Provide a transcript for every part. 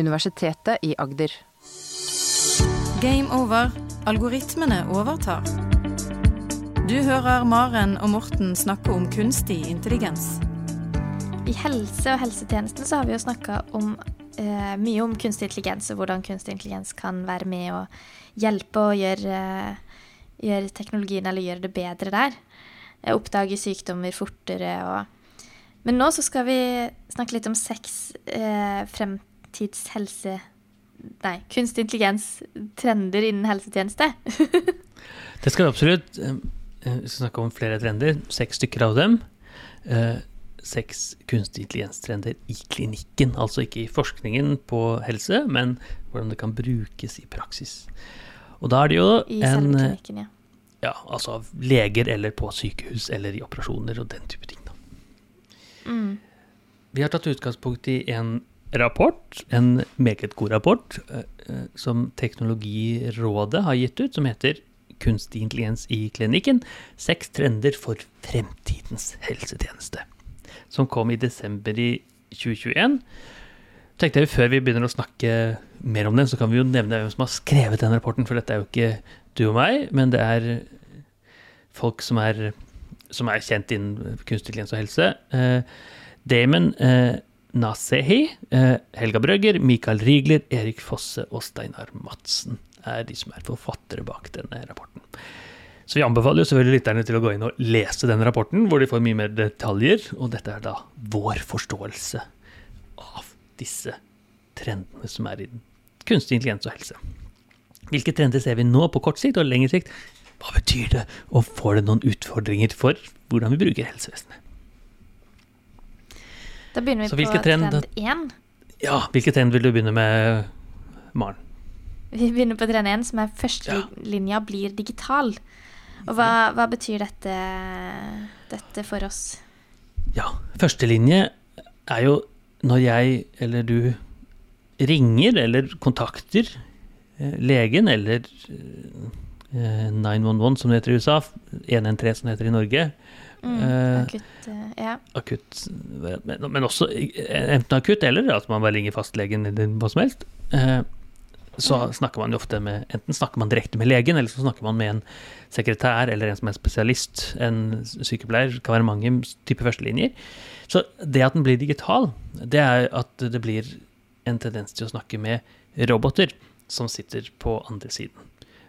Universitetet i Agder. Game over. Algoritmene overtar. Du hører Maren og Morten snakke om kunstig intelligens. I helse og helsetjenesten så har vi jo snakka om eh, mye om kunstig intelligens, og hvordan kunstig intelligens kan være med å hjelpe og gjøre, gjøre teknologien eller gjøre det bedre der. Eh, Oppdage sykdommer fortere og Men nå så skal vi snakke litt om sex eh, fremtidshelse... Nei, kunstig intelligens, trender innen helsetjeneste. Det skal vi absolutt. Eh, Vi skal snakke om flere trender. Seks stykker av dem. Eh, Seks kunstig intelligens-trender i klinikken. Altså ikke i forskningen på helse, men hvordan det kan brukes i praksis. Og da er det jo I en selve klinikken, ja. Ja, altså av leger eller på sykehus eller i operasjoner og den type ting. Da. Mm. Vi har tatt utgangspunkt i en rapport, en meget god rapport, eh, eh, som Teknologirådet har gitt ut, som heter Kunstig intelligens i klinikken. Seks trender for fremtidens helsetjeneste. Som kom i desember i 2021. Tenkte jeg Før vi begynner å snakke mer om den, så kan vi jo nevne hvem som har skrevet den rapporten. For dette er jo ikke du og meg, men det er folk som er, som er kjent innen kunstig intelligens og helse. Eh, Damon Nasehi, eh, Helga Brøgger, Mikael Riegler, Erik Fosse og Steinar Madsen er de som er forfattere bak denne rapporten. Så vi anbefaler jo selvfølgelig lytterne til å gå inn og lese den rapporten, hvor de får mye mer detaljer. Og dette er da vår forståelse av disse trendene som er i kunstig intelligens og helse. Hvilke trender ser vi nå på kort sikt og lengre sikt? Hva betyr det, og får det noen utfordringer for hvordan vi bruker helsevesenet? Da begynner vi Så på trend trend- én. Ja, hvilken trend vil du begynne med, Maren? Vi begynner på trend én, som er førstelinja blir digital. Og hva, hva betyr dette, dette for oss? Ja, førstelinje er jo når jeg eller du ringer eller kontakter eh, legen eller eh, 911 som det heter i USA, 113 som det heter i Norge. Mm, Eh, akutt, eh, ja. Akutt, men, men også eh, enten akutt eller at man bare ringer fastlegen eller hva som helst. Eh, så Mm. snakker man jo ofte med Enten snakker man direkte med legen, eller så snakker man med en sekretær eller en som er spesialist. En sykepleier. Det kan være mange typer førstelinjer. Så det at den blir digital, det er at det blir en tendens til å snakke med roboter som sitter på andre siden.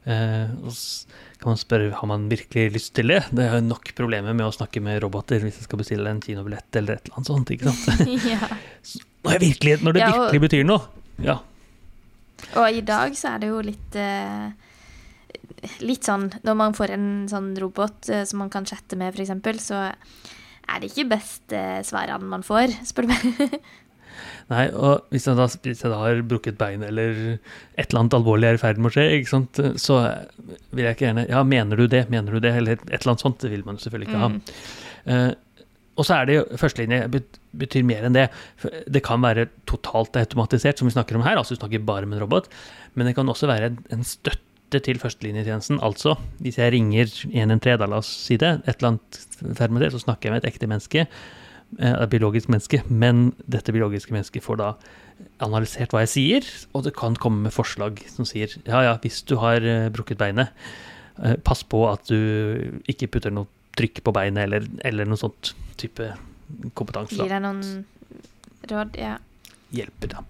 Eh, og så kan man spørre har man virkelig lyst til det. Det er nok problemer med å snakke med roboter hvis jeg skal bestille en kinobillett eller et eller annet sånt. ikke sant? ja. Når, virkelig, når det Ja, og- virkelig betyr noe. Ja. Og i dag så er det jo litt eh, Litt sånn når man får en sånn robot eh, som man kan chatte med, f.eks., så er det ikke best svarene man får, spør du meg. Nei, og hvis jeg, da, hvis jeg da har brukket bein eller et eller annet alvorlig er i ferd med å skje, ikke sant, så vil jeg ikke gjerne Ja, mener du det? Mener du det? Eller et eller annet sånt. Det vil man selvfølgelig ikke ha. Mm. Uh, og så er det jo førstelinje betyr mer enn det. Det kan være totalt automatisert, som vi snakker om her, altså vi snakker bare med en robot. Men det kan også være en- støtte til førstelinjetjenesten. Altså, hvis jeg ringer 113, da la oss si det, et eller annet ferdig ferd med det, så snakker jeg med et ekte menneske, biologisk menneske, men dette biologiske mennesket får da analysert hva jeg sier, og det kan komme med forslag som sier ja, ja, hvis du har eh, brukket beinet, eh, pass på at du ikke putter noe trykk på beinet, eller, eller noe sånt type kompetanse. Gir deg noen råd? Ja. Hjelper, da.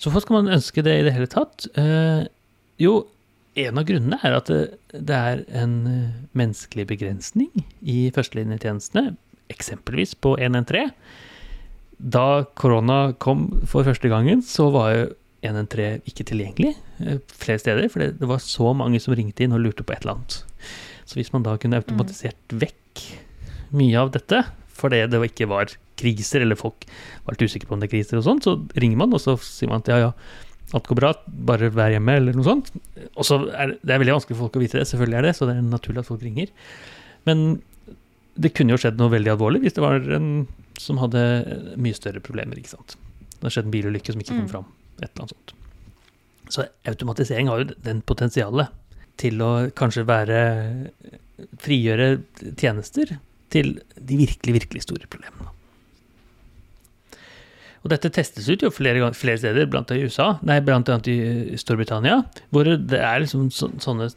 Så hva skal man ønske det i det hele tatt? Eh, jo, en av grunnene er at det, det er en eh, menneskelig begrensning i førstelinjetjenestene, eksempelvis på 113. Da korona kom for første gangen, så var jo 113 ikke tilgjengelig eh, flere steder, for det, det var så mange som ringte inn og lurte på et eller annet. Så hvis man da kunne automatisert vekk mye av dette, fordi det ikke var kriser, eller folk var litt usikre på om det er kriser og sånn, så ringer man, og så sier man at ja, ja, alt går bra, bare vær hjemme, eller noe sånt. Og så er det, det er veldig vanskelig for folk å vite det, selvfølgelig er det, så det er naturlig at folk ringer. Men det kunne jo skjedd noe veldig alvorlig hvis det var en som hadde mye større problemer, ikke sant. Det har skjedd en bilulykke som ikke kom Mm. fram, et eller annet sånt. Så automatisering har jo den potensialet til å kanskje være frigjøre tjenester til de virkelig, virkelig store problemene. Og dette testes ut jo flere, flere steder, blant annet i USA, nei, blant annet i Storbritannia, hvor det er liksom så, sånne,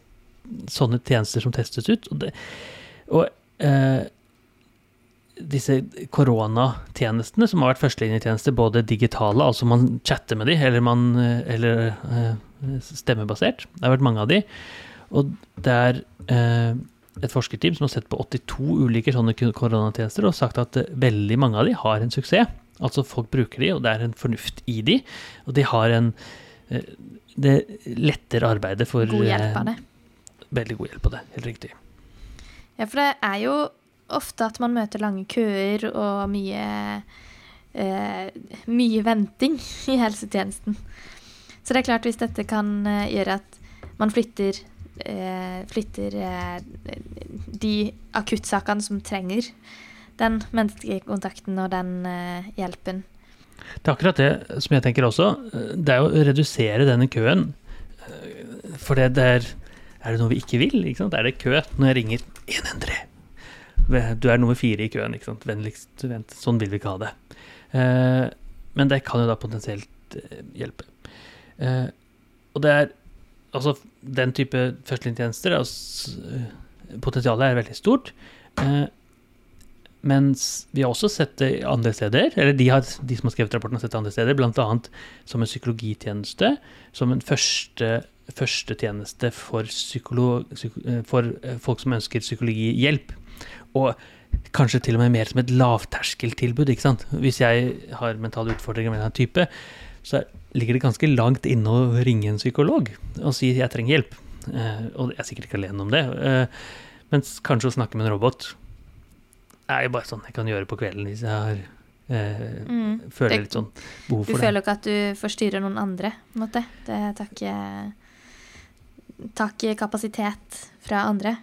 sånne tjenester som testes ut. Og, det, og eh, disse koronatjenestene, som har vært førstelinjetjenester, både digitale, altså man chatter med de, eller, man, eh, eller eh, stemmebasert, det har vært mange av de, og det er eh, et forskerteam som har sett på 82 ulike sånne koronatjenester og sagt at veldig mange av de har en suksess. Altså folk bruker de, og det er en fornuft i de, og de har en Det letter arbeidet for God hjelp av det. Veldig god hjelp av det, helt riktig. Ja, for det er jo ofte at man møter lange køer og mye eh, mye venting i helsetjenesten. Så det er klart hvis dette kan eh, gjøre at man flytter, eh, flytter eh, de akuttsakene som trenger den menneskekontakten og den eh, hjelpen. Det er akkurat det som jeg tenker også. Det er å redusere denne køen. Eh, For det er Er det noe vi ikke vil? Ikke? Er det kø når jeg ringer 113? Du er nummer fire i køen. Ikke sant? Vennligst vent. Sånn vil vi ikke ha det. Eh, Men det kan jo da potensielt eh, hjelpe. Eh, Og det er altså den type førstelinjetjenester altså, eh, Potensialet er veldig stort. Eh, mens vi har også sett det andre steder, eller de, har, de som har skrevet rapporten, har sett det andre steder, bl.a. som en psykologitjeneste, som en første, førstetjeneste for, eh, for folk som ønsker psykologihjelp. Og kanskje til og med mer som et lavterskeltilbud. ikke sant? Hvis jeg har mentale utfordringer med den type, så ligger det ganske langt inne å ringe en psykolog og si 'jeg trenger hjelp'. Eh, og jeg er sikkert ikke alene om det. Eh, mens kanskje å snakke med en robot er jo bare sånn jeg kan gjøre på kvelden hvis jeg har, Uh, Mm. føler Det- litt sånn behov for det. Du føler ikke at du forstyrrer noen andre, på en måte. Det tar ikke kapasitet fra andre.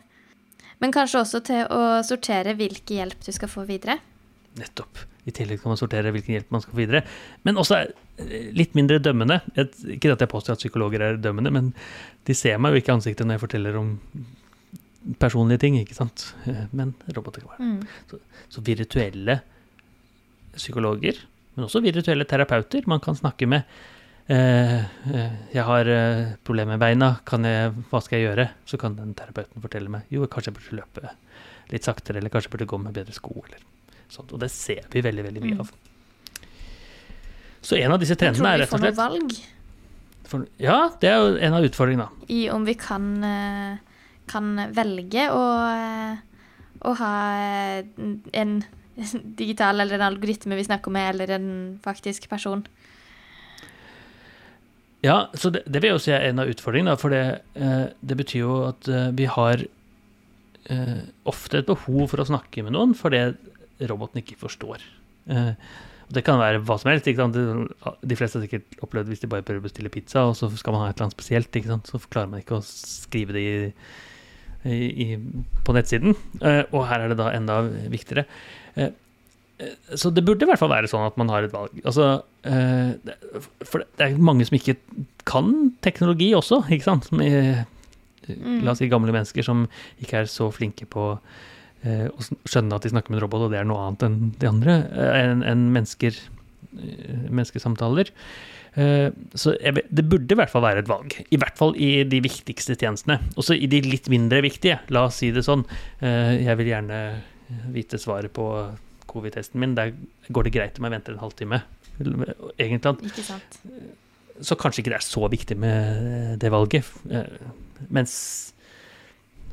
Men kanskje også til å sortere hvilken hjelp du skal få videre. Nettopp. I tillegg kan man sortere hvilken hjelp man skal få videre. Men også eh, litt mindre dømmende. Ikke at jeg påstår at psykologer er dømmende, men de ser meg jo ikke i ansiktet når jeg forteller om personlige ting, ikke sant. Eh, Men roboter kan være. Mm. Så virtuelle psykologer, men også virtuelle terapeuter man kan snakke med. Eh, eh, jeg har eh, problemer med beina, kan jeg, hva skal jeg gjøre? Så kan den terapeuten fortelle meg jo, kanskje jeg burde løpe litt saktere, eller kanskje jeg burde gå med bedre sko. Eller sånt. Og det ser vi veldig veldig mye Mm. av. Så en av disse trendene er vi rett og får noe slett valg for, Ja, det er jo en av utfordringene. i om vi kan, kan velge å, å ha en digital eller en algoritme vi snakker med, eller en faktisk person. Ja, så det, det vil jo si er en av utfordringene. For det, eh, det betyr jo at eh, vi har eh, ofte et behov for å snakke med noen for det roboten ikke forstår. Det kan være hva som helst. De, fleste har sikkert opplevd hvis de bare prøver å bestille pizza, og så skal man ha et eller annet spesielt, så klarer man ikke å skrive det i, i, på nettsiden. Og her er det da enda viktigere. Eh, eh, så det burde i hvert fall være sånn at man har et valg. Altså, eh, for det er mange som ikke kan teknologi også, ikke sant? Som er, Mm. La oss si gamle mennesker som ikke er så flinke på eh, å skjønne at de snakker med en robot, og det er noe annet enn de andre, eh, enn en mennesker, eh, menneskesamtaler. Eh, Så det burde i hvert fall være et valg. I hvert fall i de viktigste tjenestene. Også i de litt mindre viktige. La oss si det sånn. Eh, Jeg vil gjerne vite svaret på covid-testen min. Der går det greit om jeg venter en halvtime. Egentlig. Ikke sant? Så kanskje ikke det er så viktig med det valget. Eh, Mens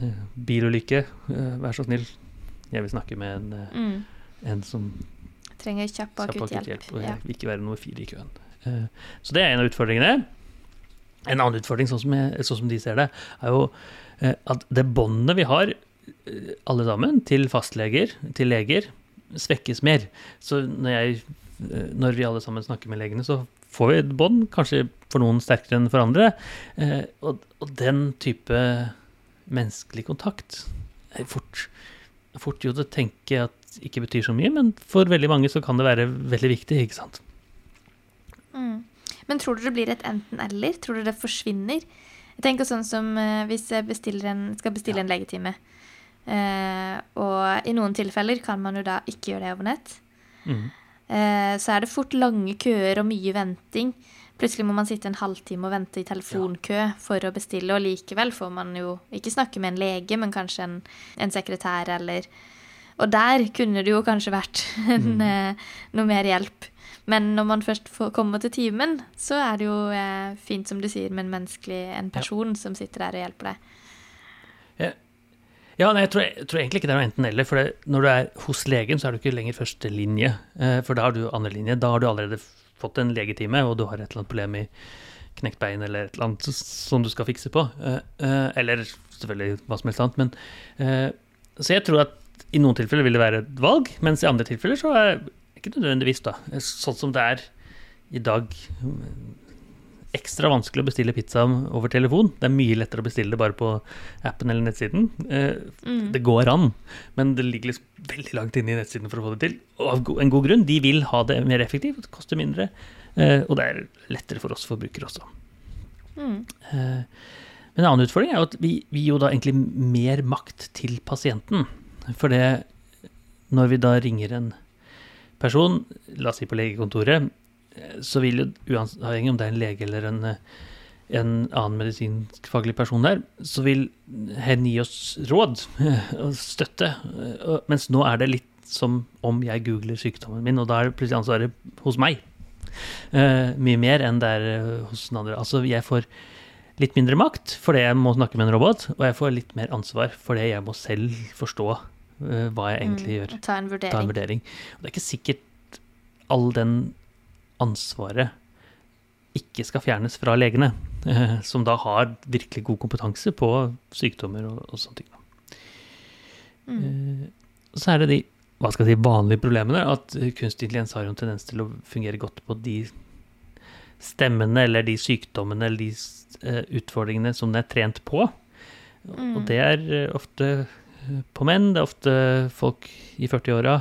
eh, bilulykke, eh, vær så snill. Jeg vil snakke med en, eh, Mm. en som Trenger kjapp akutthjelp, og Ja. vil ikke være nummer fire i køen. Eh, Så det er en av utfordringene. En annen utfordring, sånn som, jeg, sånn som de ser det, er jo eh, at det båndet vi har, eh, alle sammen, til fastleger, til leger, svekkes mer. Så når, jeg, eh, når vi alle sammen snakker med legene, så får vi et bånd, kanskje for noen sterkere enn for andre. Eh, Og, og den type menneskelig kontakt er fort, fort gjort å tenke at ikke betyr så mye, men for veldig mange så kan det være veldig viktig, ikke sant. Mm. Men tror du det blir et enten-eller? Tror du det forsvinner? Jeg tenker sånn som eh, hvis jeg en, skal bestille Ja. en legetime. Eh, og i noen tilfeller kan man jo da ikke gjøre det over nett. Mm. eh, så er det fort lange køer og mye venting. Plutselig må man sitte en halvtime og vente i telefonkø for å bestille, og likevel får man jo ikke snakke med en lege, men kanskje en, en sekretær eller Og der kunne det jo kanskje vært en, Mm. eh, noe mer hjelp. Men når man først får komme til timen, så er det jo eh, fint, som du sier, med en menneskelig en person som sitter der og hjelper deg. Ja, nei, jeg tror, jeg tror egentlig ikke det er noe enten-eller. For det, når du er hos legen, så er du ikke lenger førstelinje. Eh, for da har du andrelinje. Da har du allerede fått en legetime, og du har et eller annet problem i knekt bein eller et eller annet som du skal fikse på. Eh, eh, eller selvfølgelig hva som helst annet. Men, så jeg tror at i noen tilfeller vil det være et valg, mens i andre tilfeller så er det ikke nødvendigvis da. Sånn som det er i dag ekstra vanskelig å bestille pizza over telefon. Det er mye lettere å bestille det bare på appen eller nettsiden. Eh, Mm. Det går an, men det ligger liksom veldig langt inne i nettsiden for å få det til. Og av en god grunn. De vil ha det mer effektivt, det koster mindre, eh, og det er lettere for oss forbrukere også. Mm. Eh, Men en annen utfordring er jo at vi, vi gir jo da egentlig mer makt til pasienten. For det, når vi da ringer en person, la oss si på legekontoret, så vil jo uavhengig om det er en lege eller en, eh, en annen medisinskfaglig person der, så vil hen gi oss råd eh, og støtte. Eh, Mens nå er det litt som om jeg googler sykdommen min, og da er det plutselig ansvaret hos meg. Uh, mye mer enn det er eh, hos den andre. Altså jeg får litt mindre makt fordi jeg må snakke med en robot, og jeg får litt mer ansvar fordi jeg må selv forstå uh, hva jeg egentlig Mm. gjør. Ta en Ta en vurdering. Og det er ikke sikkert all den ansvaret ikke skal fjernes fra legene, eh, som da har virkelig god kompetanse på sykdommer og, og sånne ting. Mm. Eh, Så er det de hva skal jeg si, vanlige problemene, at kunstig intelligens har jo en tendens til å fungere godt på de stemmene eller de sykdommene eller de eh, utfordringene som den er trent på. Mm. Og det er ofte på menn, det er ofte folk i 40-åra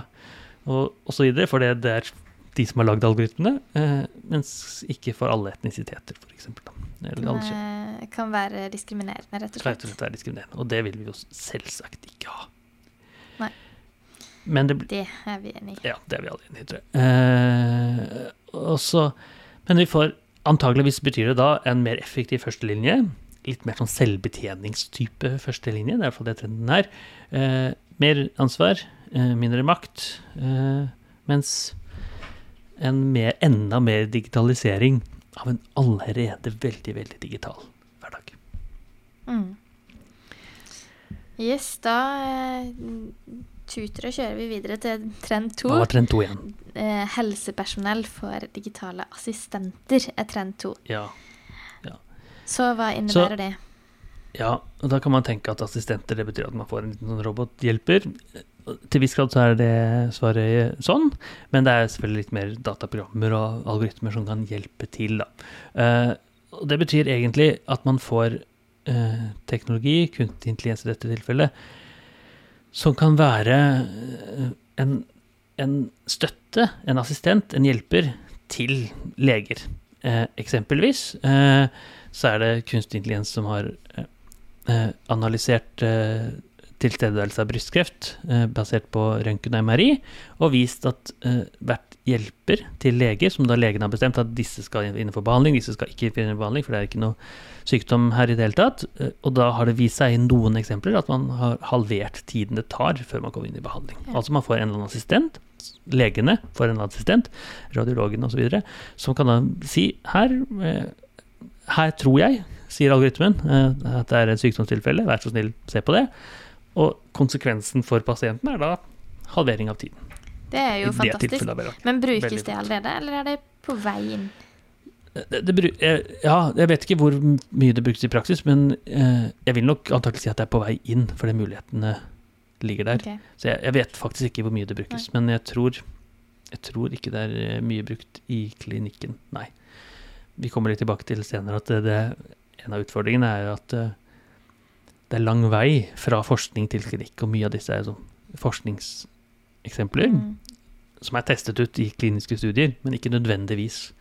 og, videre, for det, det er de som har lagd algoritmene, eh, mens ikke for alle etnisiteter, f.eks. Det kan være diskriminerende, rett og Rett og slett. slett er diskriminerende. Og det vil vi jo selvsagt ikke ha. Nei. Men det, Det er vi enig i. ja, det er vi alle enige i, tror jeg. Eh, også, men vi får antageligvis betyr det da en mer effektiv førstelinje. Litt mer sånn selvbetjeningstype førstelinje. Det er i hvert fall det trenden er. Eh, mer ansvar, eh, mindre makt. Eh, mens en mer, enda mer digitalisering av en allerede veldig, veldig digital hverdag. Mm. Yes, da eh, tuter og kjører vi videre til trend to. Hva var trend to igjen? Eh, helsepersonell for digitale assistenter er trend to. Ja. Så hva innebærer det? Ja, og da kan man tenke at assistenter, det betyr at man får en liten sånn robothjelper. Til viss grad så er det svaret sånn, men det er selvfølgelig litt mer dataprogrammer og algoritmer som kan hjelpe til, da. Eh, det betyr egentlig at man får eh, teknologi, kunstig intelligens i dette tilfellet, som kan være eh, en, en støtte, en assistent, en hjelper til leger. Eh, eksempelvis eh, så er det kunstig intelligens som har eh, eh, analysert eh, tilstedeværelse av brystkreft eh, basert på røntgen og MRI, og vist at eh, hvert hjelper til leger, som da legen har bestemt at disse skal innenfor behandling, disse skal ikke innenfor behandling, for det er ikke noe sykdom her i det hele tatt. eh, og da har det vist seg i noen eksempler at man har halvert tiden det tar før man kommer inn i behandling. Altså man får en eller annen assistent, legene får en eller annen assistent, radiologen osv., som kan da si her her tror jeg, sier algoritmen, at det er et sykdomstilfelle. Vær så snill, se på det. Og konsekvensen for pasienten er da halvering av tiden. Det er jo I det fantastisk. Men brukes Veldig det allerede, eller er det på vei inn? Det, det, eh, ja, jeg vet ikke hvor mye det brukes i praksis, men eh, jeg vil nok antakelig si at det er på vei inn, fordi mulighetene ligger der. Okay. Så jeg, jeg vet faktisk ikke hvor mye det brukes, men jeg tror, jeg tror ikke det er eh, mye brukt i klinikken, nei. Vi kommer litt tilbake til senere at det, det, en av utfordringene er at eh, det er lang vei fra forskning til klinikk, og mye av disse er sånn forskningseksempler Mm. som er testet ut i kliniske studier, men ikke nødvendigvis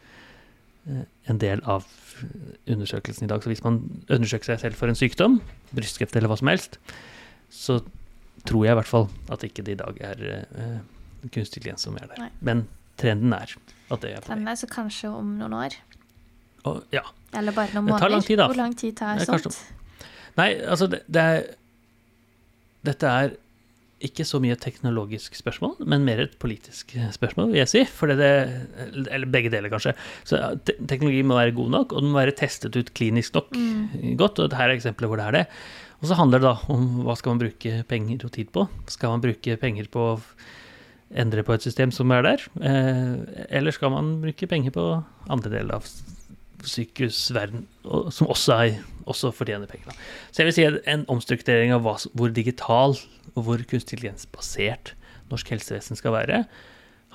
eh, en del av undersøkelsen i dag. Så hvis man undersøker seg selv for en sykdom, brystkreft eller hva som helst, så tror jeg i hvert fall at ikke det i dag er uh, kunstig intelligens som er der. Nei. Men trenden er at det er på vei. Så kanskje om noen år. Og, ja. Eller bare noen måneder. Hvor lang tid tar Det sånt? Nei, altså, det, det er Dette er ikke så mye et teknologisk spørsmål, men mer et politisk spørsmål, vil jeg si. For det, eller begge deler, kanskje. Så te teknologi må være god nok, og den må være testet ut klinisk nok Mm. godt. Og her er eksempler hvor det er det. Og så handler det da om hva skal man bruke penger og tid på. Skal man bruke penger på å endre på et system som er der, eh, eller skal man bruke penger på andre deler av sykehusverden, som også, er, også fortjener penger. Da. Så jeg vil si en omstrukturering av hva, hvor digital og hvor kunstig intelligensbasert norsk helsevesen skal være,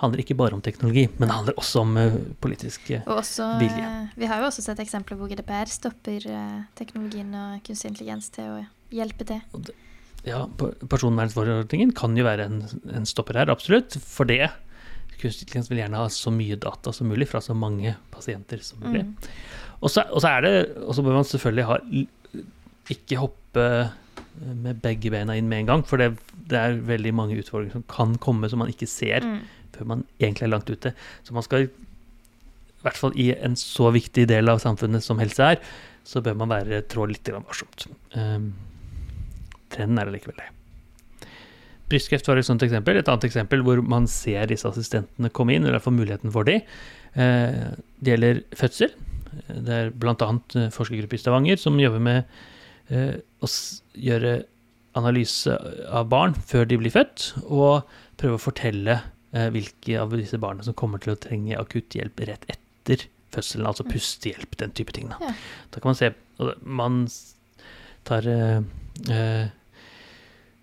handler ikke bare om teknologi, men det handler også om eh, politiske Og også, Vilje. eh, vi har jo også sett eksempler hvor GDPR stopper eh, teknologien og kunstig intelligens til å hjelpe til. Ja, per- personvernforordningen kan jo være en, en stopper her, absolutt. For det kunstig intelligens vil gjerne ha så mye data som mulig fra så mange pasienter som mulig. Mm. Og så, er det Og så bør man selvfølgelig ha ikke hoppe med begge beina inn med en gang, for det, det er veldig mange utfordringer som kan komme som man ikke ser Mm. før man egentlig er langt ute. Så man skal, i hvert fall i en så viktig del av samfunnet som helse er, så bør man være trå litt varsomt. Um, trenden er allikevel det. Brystkreft var et sånt eksempel. Et annet eksempel hvor man ser disse assistentene komme inn, eller får muligheten for de. Eh, det gjelder fødsel. Det er bl.a. forskergruppe i Stavanger som jobber med eh, å gjøre analyse av barn før de blir født, og prøve å fortelle eh, hvilke av disse barna som kommer til å trenge akutt hjelp rett etter fødselen, altså pustehjelp, den type ting. Da, da kan man se Man tar eh, eh, eh, eh,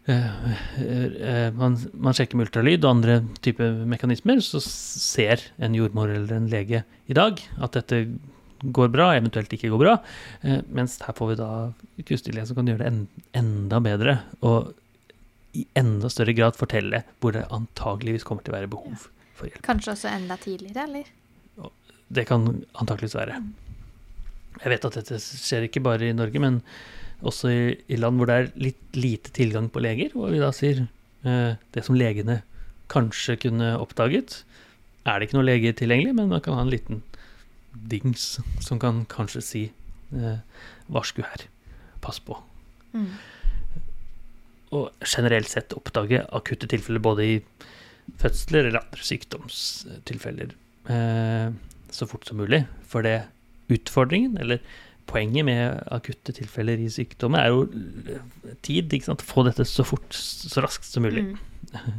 man, man sjekker med ultralyd og andre typer mekanismer, så ser en jordmor eller en lege i dag at dette går bra, eventuelt ikke går bra. Eh, mens her får vi da kunstig som kan gjøre det enda bedre, og i enda større grad fortelle hvor det antageligvis kommer til å være behov for hjelp. Kanskje også enda tidligere, eller? Det kan antakeligvis være. Jeg vet at dette skjer ikke bare i Norge, men også i, i land hvor det er litt lite tilgang på leger, hvor vi da sier eh, det som legene kanskje kunne oppdaget, er det ikke noe lege tilgjengelig, men man kan ha en liten dings som kan kanskje si eh, varsku her, pass på. Mm. Og generelt sett oppdage akutte tilfeller både i fødsler eller andre sykdomstilfeller eh, så fort som mulig. For det utfordringen, eller poenget med akutte tilfeller i sykdommer, er jo eh, tid. ikke sant? Få dette så fort, så raskt som mulig. Mm.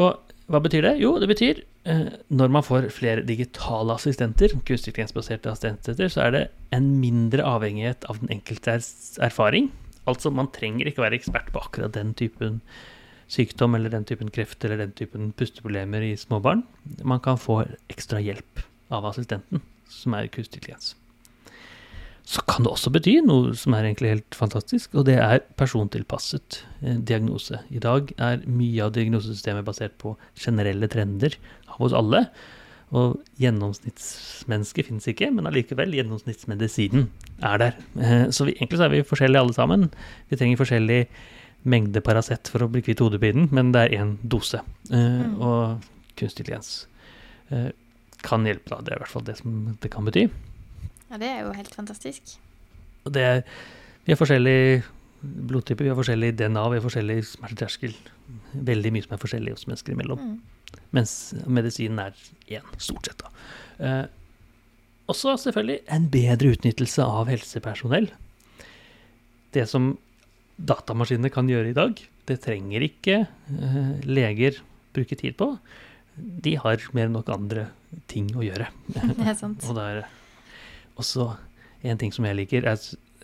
Og hva betyr det? Jo, det betyr eh, når man får flere digitale assistenter, kunstig intelligensbaserte assistenter, så er det en mindre avhengighet av den enkeltes erfaring. Altså, man trenger ikke være ekspert på akkurat den typen sykdom eller den typen kreft eller den typen pusteproblemer i småbarn. Man kan få ekstra hjelp av assistenten, som er kunstig intelligens. Så kan det også bety noe som er egentlig helt fantastisk, og det er persontilpasset eh, diagnose. I dag er mye av diagnosesystemet basert på generelle trender av oss alle. Og gjennomsnittsmennesket finnes ikke, men allikevel, gjennomsnittsmedisinen er der. Eh, Så vi, egentlig så er vi forskjellige alle sammen. Vi trenger forskjellig mengde Paracet for å bli kvitt hodepinen, men det er én dose. Eh, Mm. Og kunstig intelligens eh, kan hjelpe, da. Det er i hvert fall det som det kan bety. Ja, det er jo helt fantastisk. Og det er, vi har forskjellig blodtype, vi har forskjellig DNA, vi har forskjellig smerteterskel. Veldig mye som er forskjellig hos mennesker imellom. Mm. Mens medisinen er én, stort sett. da. Eh, også selvfølgelig en bedre utnyttelse av helsepersonell. Det som datamaskinene kan gjøre i dag, det trenger ikke eh, leger bruke tid på. De har mer enn nok andre ting å gjøre. Det er sant. Og det er også en ting som jeg liker, er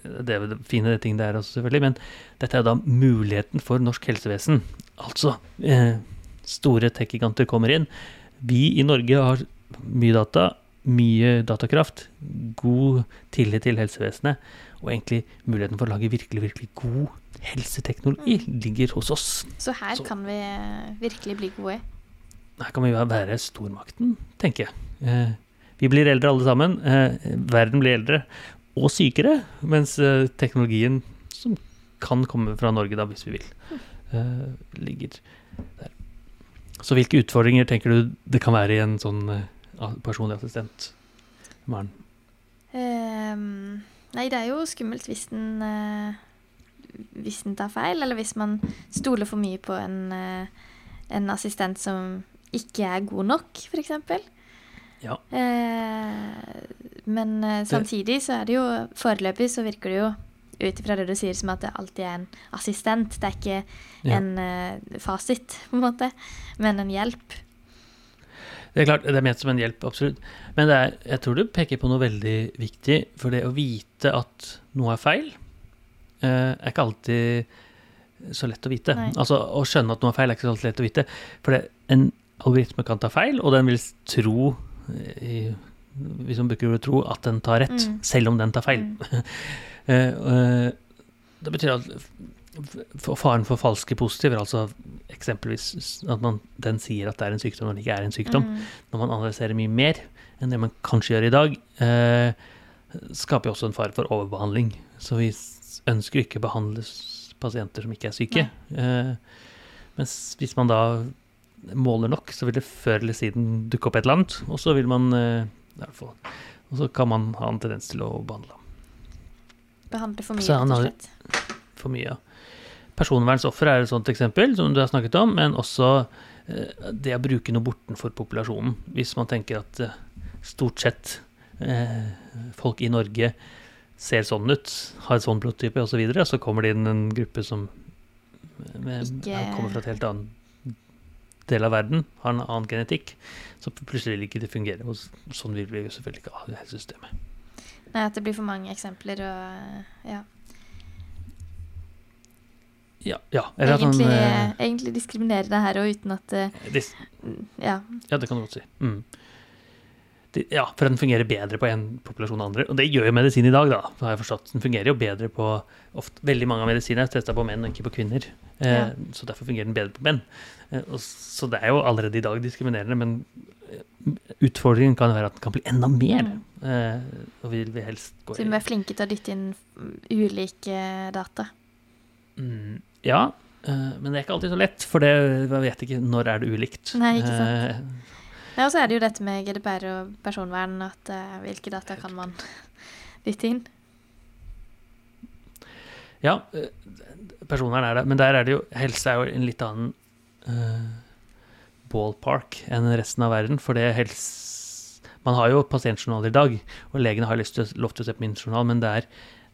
det er det fine ting det er også selvfølgelig, men dette er da muligheten for norsk helsevesen. Altså, eh, store tech-giganter kommer inn. Vi i Norge har mye data, mye datakraft, god tillit til helsevesenet, og egentlig muligheten for å lage virkelig, virkelig god helseteknologi ligger hos oss. Så her Så- kan vi eh, virkelig bli gode. Her kan vi være stormakten, tenker jeg. Eh, vi blir eldre alle sammen. Eh, verden blir eldre og sykere, mens eh, teknologien, som kan komme fra Norge da, hvis vi vil, eh, ligger der. Så hvilke utfordringer tenker du det kan være i en sånn personlig assistent? Ehm, nei, det er jo skummelt hvis den Hvis den tar feil, eller hvis man stoler for mye på en, en assistent som ikke er god nok, f.eks. Ja. Eh, men eh, samtidig så er det jo Foreløpig så virker det jo ut ifra det du sier, som at det alltid er en assistent. Det er ikke Ja. en uh, fasit, på en måte, men en hjelp. Det er klart, det er ment som en hjelp, absolutt. Men det er, jeg tror du peker på noe veldig viktig. For det å vite at noe er feil, eh, er ikke alltid så lett å vite. Nei. Altså, Å skjønne at noe er feil, er ikke så lett å vite. For det, en algoritme kan ta feil, og den vil tro i, Hvis man bruker tro, at den tar rett, Mm. selv om den tar feil. Mm. Eh, eh, det betyr at faren for falske positiver, altså eksempelvis at man, den sier at det er en sykdom når det ikke er en sykdom, Mm. når man analyserer mye mer enn det man kanskje gjør i dag, eh, skaper jo også en fare for overbehandling. Så vi ønsker ikke å behandle pasienter som ikke er syke. Eh, mens hvis man da måler nok, så vil det før eller siden dukke opp et eller annet, og så vil man eh, i hvert fall, Og så kan man ha en tendens til å behandle Behandle for mye, rett og slett. for mye. ja. Personvernsofre er et sånt eksempel, som du har snakket om, men også eh, det å bruke noe bortenfor populasjonen. Hvis man tenker at eh, stort sett eh, folk i Norge ser sånn ut, har et sånn blodtype osv., så, videre, så kommer det inn en gruppe som med, Ikke- kommer fra et helt annen del av verden, har en annen genetikk, så plutselig ikke det fungere. Og sånn vil vi jo selvfølgelig ikke ha det hele systemet. Nei, at det blir for mange eksempler og ja. Ja, ja. Eller Egentlig, sånn, eh, egentlig diskriminerer det her og uten at eh, Ja. Ja, det kan du godt si. Mm. Ja, for den fungerer bedre på en populasjon enn andre. Og det gjør jo medisin i dag, da. har jeg forstått. Den fungerer jo bedre på ofte, Veldig mange av medisinene er testa på menn og ikke på kvinner. Eh, Ja. Så derfor fungerer den bedre på menn. Eh, og, så det er jo allerede i dag diskriminerende, men eh, utfordringen kan være at den kan bli enda mer. Mm. Eh, og vi vil helst gå Så vi er flinke til å dytte inn ulike data. Mm, ja, eh, men det er ikke alltid så lett, for det, jeg vet ikke når er det ulikt. Nei, ikke sant. Ja, og så er det jo dette med GDPR og personvern, at uh, hvilke data kan man dytte inn? Ja, eh, personvern er det, men der er det jo Helse er jo en litt annen uh, ballpark enn resten av verden, for det helse Man har jo pasientjournal i dag, og legene har lyst til, lov til å se på min journal, men det er,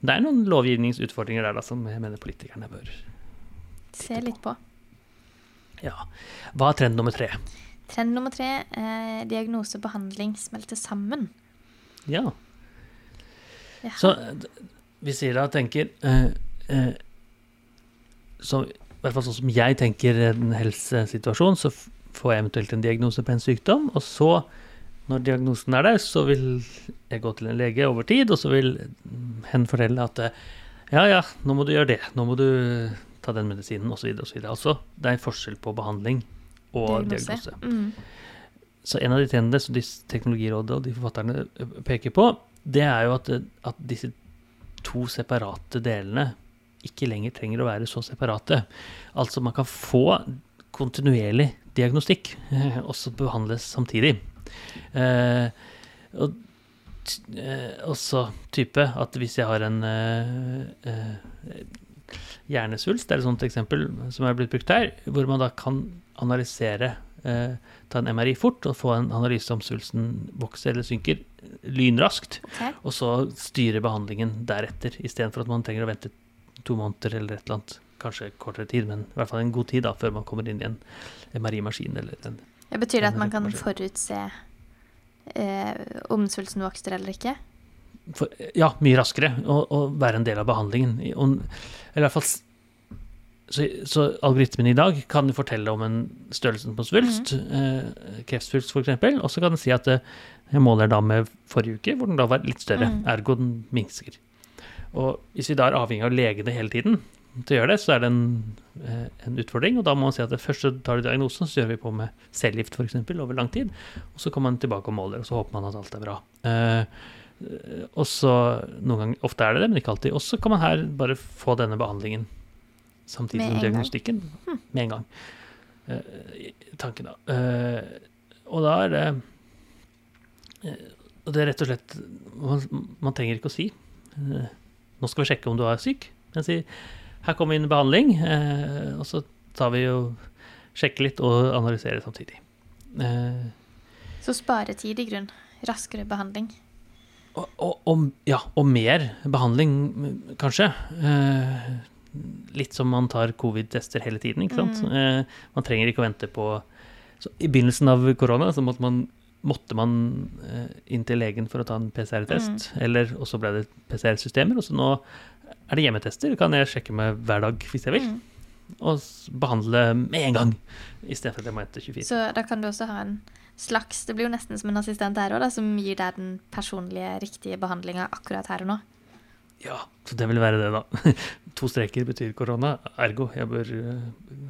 det er noen lovgivningsutfordringer der da, som jeg mener politikerne bør Se litt på. Ja. Hva er trend nummer tre? Trend nummer tre eh, diagnose og behandling smelter sammen. Ja. Ja. Så vi sier da tenker eh, eh, så, I hvert fall sånn som jeg tenker en helsesituasjon, så får jeg eventuelt en diagnose på en sykdom, og så, når diagnosen er der, så vil jeg gå til en lege over tid, og så vil hen fortelle at eh, ja, ja, nå må du gjøre det, nå må du ta den medisinen, osv., osv. Altså, det er en forskjell på behandling og diagnose. Mm. Så en av de trendene som disse Teknologirådet og de forfatterne peker på, det er jo at, at disse to separate delene ikke lenger trenger å være så separate. Altså man kan få kontinuerlig diagnostikk, og så behandles samtidig. Eh, og eh, også type at hvis jeg har en eh, eh, hjernesvulst, det er et sånt eksempel som er blitt brukt her, hvor man da kan analysere eh, ta en MRI fort og få en analyse om svulsten vokser eller synker lynraskt, Okay. og så styre behandlingen deretter, istedenfor at man trenger å vente to måneder eller et eller annet, kanskje kortere tid, men i hvert fall en god tid da, før man kommer inn i en MRI-maskin eller en Det betyr det at man kan forutse eh, om svulsten vokser eller ikke? for, Ja, mye raskere, og, og være en del av behandlingen. Og, eller i hvert fall så, så algoritmen i dag kan fortelle om en størrelsen på svulst, eh, kreftsvulst f.eks., og så kan den si at eh, jeg måler da med forrige uke, hvor den da var litt større, Mm. ergo den minsker. Og hvis vi da er avhengig av legene hele tiden til å gjøre det, så er det en, eh, en utfordring, og da må man si at det først tar du diagnosen, så gjør vi på med cellegift f.eks. over lang tid, og så kommer man tilbake og måler, og så håper man at alt er bra. Eh, Og så noen ganger, ofte er det det, men ikke alltid. Og så kan man her bare få denne behandlingen samtidig som diagnostikken. Hm. med en gang. Uh, tanken, da. Uh, og da er det uh, det er rett og slett Man, man trenger ikke å si Nå skal vi sjekke om du er syk. Men si her kommer inn behandling, eh, og så tar vi og sjekker litt og analyserer samtidig. Så sparetid i grunn. Raskere behandling. og, og, og, ja, og mer behandling, kanskje. Eh, litt som man tar covid-tester hele tiden, ikke sant. Mm. Eh, man trenger ikke å vente på så I begynnelsen av korona så måtte man, måtte man eh, inn til legen for å ta en PCR-test, eller og så ble det PCR-systemer, og så nå er det hjemmetester. Kan jeg sjekke med hver dag hvis jeg vil, Mm. og behandle med en gang, istedenfor at jeg må vente 24 Så da kan du også ha en slags Det blir jo nesten som en assistent her òg, som gir deg den personlige, riktige behandlinga akkurat her og nå. Ja, så det vil være det, da. to streker betyr korona, ergo jeg bør øh,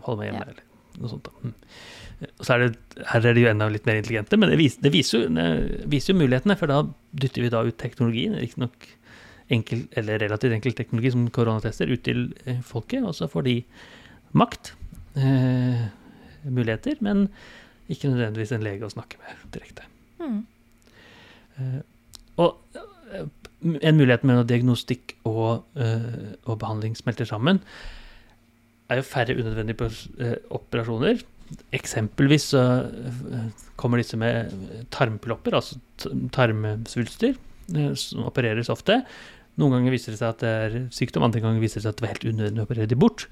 holde meg hjemme, Ja. eller noe sånt. da. Mm. Så er det, her er de jo enda litt mer intelligente, men det viser, det viser, jo, det viser jo mulighetene, for da dytter vi da ut teknologien, riktignok enkel, eller relativt enkel teknologi som koronatester, ut til eh, folket, og så får de makt, eh, muligheter, men ikke nødvendigvis en lege å snakke med direkte. Mm. Eh, og eh, en mulighet med at diagnostikk og, uh, og behandling smelter sammen, er jo færre unødvendige eh, operasjoner. Eksempelvis så eh, kommer disse med tarmplopper, altså tarmsvulster, som opereres ofte. Noen ganger viser det seg at det er sykdom, andre ganger viser det seg at det var helt unødvendig å operere de bort.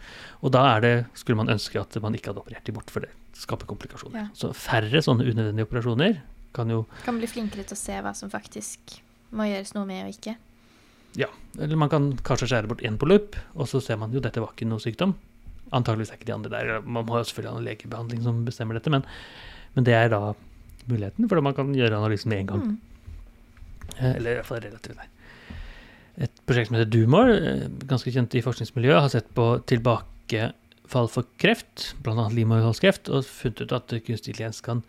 Og da det, skulle man ønske at man ikke hadde operert de bort, for det skaper komplikasjoner. Ja. Så færre sånne unødvendige operasjoner kan jo Kan bli flinkere til å se hva som faktisk må gjøres noe med og ikke. Ja, Eller man kan kanskje skjære bort én polypp, og så ser man jo dette var ikke noe sykdom. Antakeligvis er ikke de andre der. Man må jo selvfølgelig ha en legebehandling som bestemmer dette, men, men det er da muligheten, for man kan gjøre analysen med en gang. Mm. Eh, Eller i hvert fall relativt. nær. Et prosjekt som heter Dumor, eh, ganske kjent i forskningsmiljøet, har sett på tilbakefall for kreft, bl.a. livmorhalskreft, og funnet ut at kunstig intelligens kan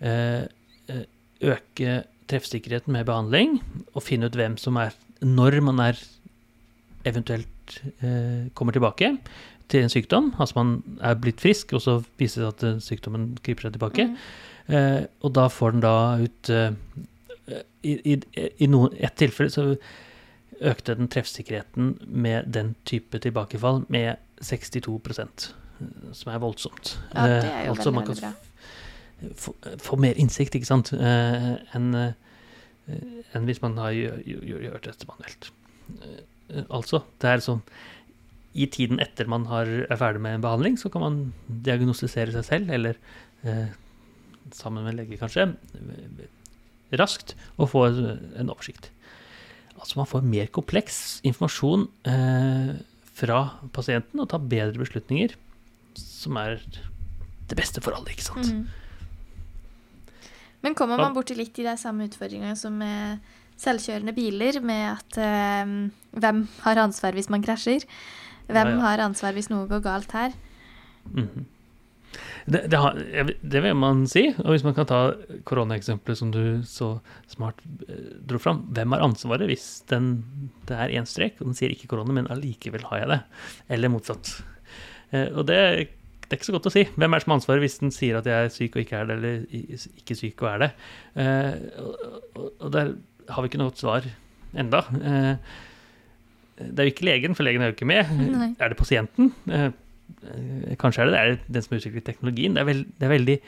eh, eh, øke treffsikkerheten med behandling, og finne ut hvem som er Når man er eventuelt eh, kommer tilbake til en sykdom, altså man er blitt frisk, og så viser det seg at eh, sykdommen kryper seg tilbake, Mm. Eh, og da får den da ut eh, I, i, i noen, et tilfelle så økte den treffsikkerheten med den type tilbakefall med 62 eh, som er voldsomt. Ja, det er Eh, jo altså veldig, man kan veldig bra. Få, mer innsikt, ikke sant, eh, enn eh, enn hvis man har gjør dette manuelt. Eh, altså, det er sånn I tiden etter man har, er ferdig med en behandling, så kan man diagnostisere seg selv, eller eh, sammen med en lege kanskje, raskt, og få en oversikt. Altså man får mer kompleks informasjon eh, fra pasienten, og tar bedre beslutninger, som er det beste for alle, ikke sant? Mhm. Men kommer man borti litt i de samme utfordringene som med selvkjørende biler, med at eh, hvem har ansvar hvis man krasjer? Hvem Ja, ja. har ansvar hvis noe går galt her? Mhm. det, det, har, det vil man si. Og hvis man kan ta koronaeksempelet som du så smart eh, dro fram. Hvem har ansvaret hvis den, det er én strek, og den sier ikke korona, men allikevel har jeg det? Eller motsatt. Eh, og det, det er ikke så godt å si. Hvem er det som har ansvaret hvis den sier at jeg er syk og ikke er det, eller ikke syk og er det? Eh, og, der har vi ikke noe godt svar enda. Eh, det er jo ikke legen, for legen er jo ikke med. Nei. Er det pasienten? Eh, kanskje er det, det er den som utvikler teknologien. Det er, vel, det veldig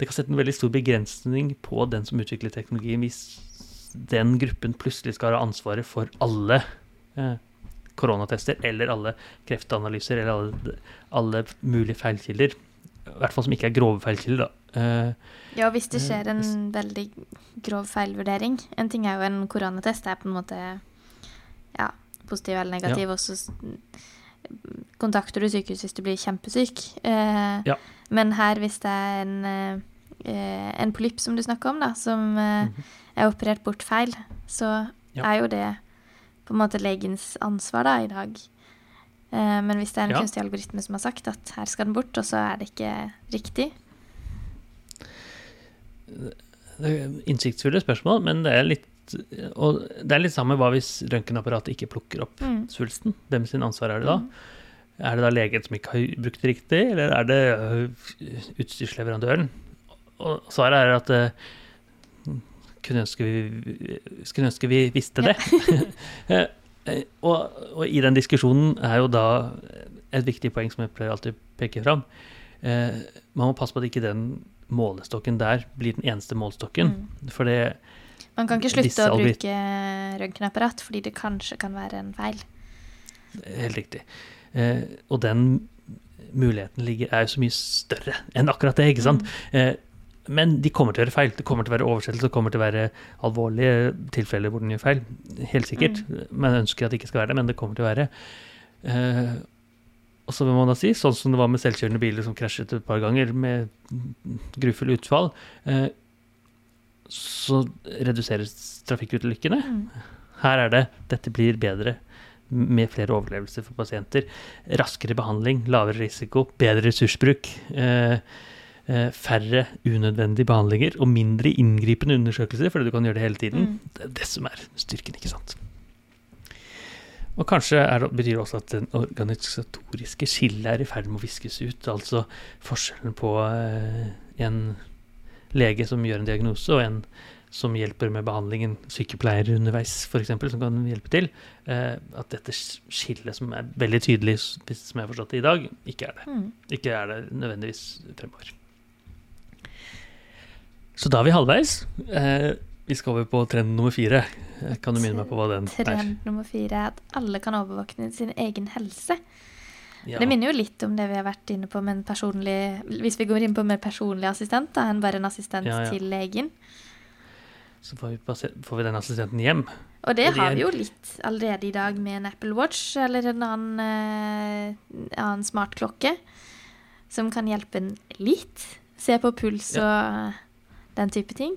det kan sette en veldig stor begrensning på den som utvikler teknologien, hvis den gruppen plutselig skal ha ansvaret for alle eh, koronatester, eller alle kreftanalyser, eller alle, alle mulige feilkilder. I hvert fall som ikke er grove feilkilder, da. Eh, Ja, hvis det Eh, skjer en veldig grov feilvurdering En ting er jo en koronatest, det er på en måte ja, positiv eller negativ, og så kontakter du sykehus hvis du blir kjempesyk. Eh, Ja. Men her, hvis det er en, en polypp som du snakker om, da, som Mhm. er operert bort feil, så Ja. er jo det på en måte legens ansvar da, i dag. Eh, men hvis det er en Ja. kunstig algoritme som har sagt at her skal den bort, og så er det ikke riktig, Det er innsiktsfulle spørsmål, men det er litt og det er litt samme hva hvis røntgenapparatet ikke plukker opp Mm. svulsten. Hvem sin ansvar er det da? Er det da legen som ikke har brukt det riktig, eller er det utstyrsleverandøren? Og svaret er at uh, kunne, ønske vi, skulle ønske vi visste det. Ja. Eh, og, og, i den diskusjonen er jo da et viktig poeng som jeg pleier alltid peke fram. Eh, man må passe på at ikke den målestokken der blir den eneste målestokken. Mm. For det Man kan ikke slutte å bruke røntgenapparat fordi det kanskje kan være en feil. Helt riktig. Eh, og den muligheten ligger, er jo så mye større enn akkurat det, ikke sant? Mm. Men de kommer til å gjøre feil. Det kommer til å være oversettelse, det kommer til å være alvorlige tilfeller hvor den gjør feil. Helt sikkert. Mm. Man ønsker at det ikke skal være det, men det kommer til å være. Uh, og så må man da si, sånn som det var med selvkjørende biler som krasjet et par ganger med grufulle utfall, uh, så reduseres trafikkulykkene. Mm. Her er det dette blir bedre med flere overlevelser for pasienter. Raskere behandling, lavere risiko, bedre ressursbruk. Uh, færre unødvendige behandlinger og mindre inngripende undersøkelser, fordi du kan gjøre det hele tiden. Mm. Det er det som er styrken, ikke sant. Og kanskje det, betyr det også at den organisatoriske skillet er i ferd med å viskes ut. Altså forskjellen på eh, en lege som gjør en diagnose, og en som hjelper med behandlingen, sykepleiere underveis f.eks., som kan hjelpe til. Eh, at dette skillet som er veldig tydelig, som jeg har forstått det i dag, ikke er det. Mm. Ikke er det nødvendigvis fremover. Så da er vi halvveis. Eh, vi skal over på trend nummer fire. Eh, kan du minne meg på hva den trend er? Trend nummer fire er at alle kan overvåkne sin egen helse. Ja. Det minner jo litt om det vi har vært inne på med en personlig Hvis vi går inn på mer personlig assistent da, enn bare en assistent ja, ja. til legen. Så får vi, får vi, den assistenten hjem. Og det og det har vi jo litt allerede i dag med en Apple Watch eller en annen, uh, annen smartklokke som kan hjelpe en litt. Se på puls og den type ting.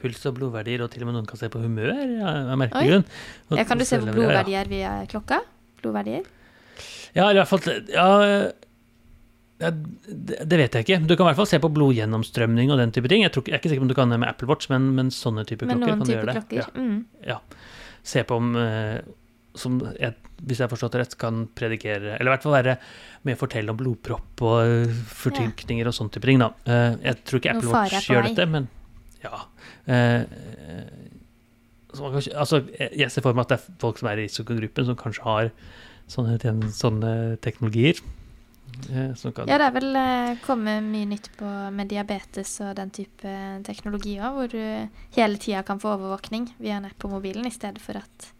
Puls og blodverdier, og til og med noen kan se på humør av merkegrunn. grunn. Ja, kan du se på blodverdier via klokka? Blodverdier? Ja, i hvert fall ja, det vet jeg ikke. Du kan i hvert fall se på blodgjennomstrømning og den type ting. Jeg, tror, jeg er ikke sikker på om du kan det med Apple Watch, men, men sånne typer klokker kan du gjøre det. Klokker. Ja. Mm. ja. Se på om uh, som jeg, hvis jeg har forstått det rett, kan predikere Eller i hvert fall være med å fortelle om blodpropp og fortykninger og sånne type ting. Da. Uh, jeg tror ikke Apple Watch gjør dette, men ja. Uh, altså, jeg ser for meg at det er folk som er i risikogruppen, som kanskje har sånne, sånne teknologier. Kan, ja, det er vel kommet mye nytt på med diabetes og den type teknologier, hvor du hele tida kan få overvåkning via en app på mobilen, i stedet for at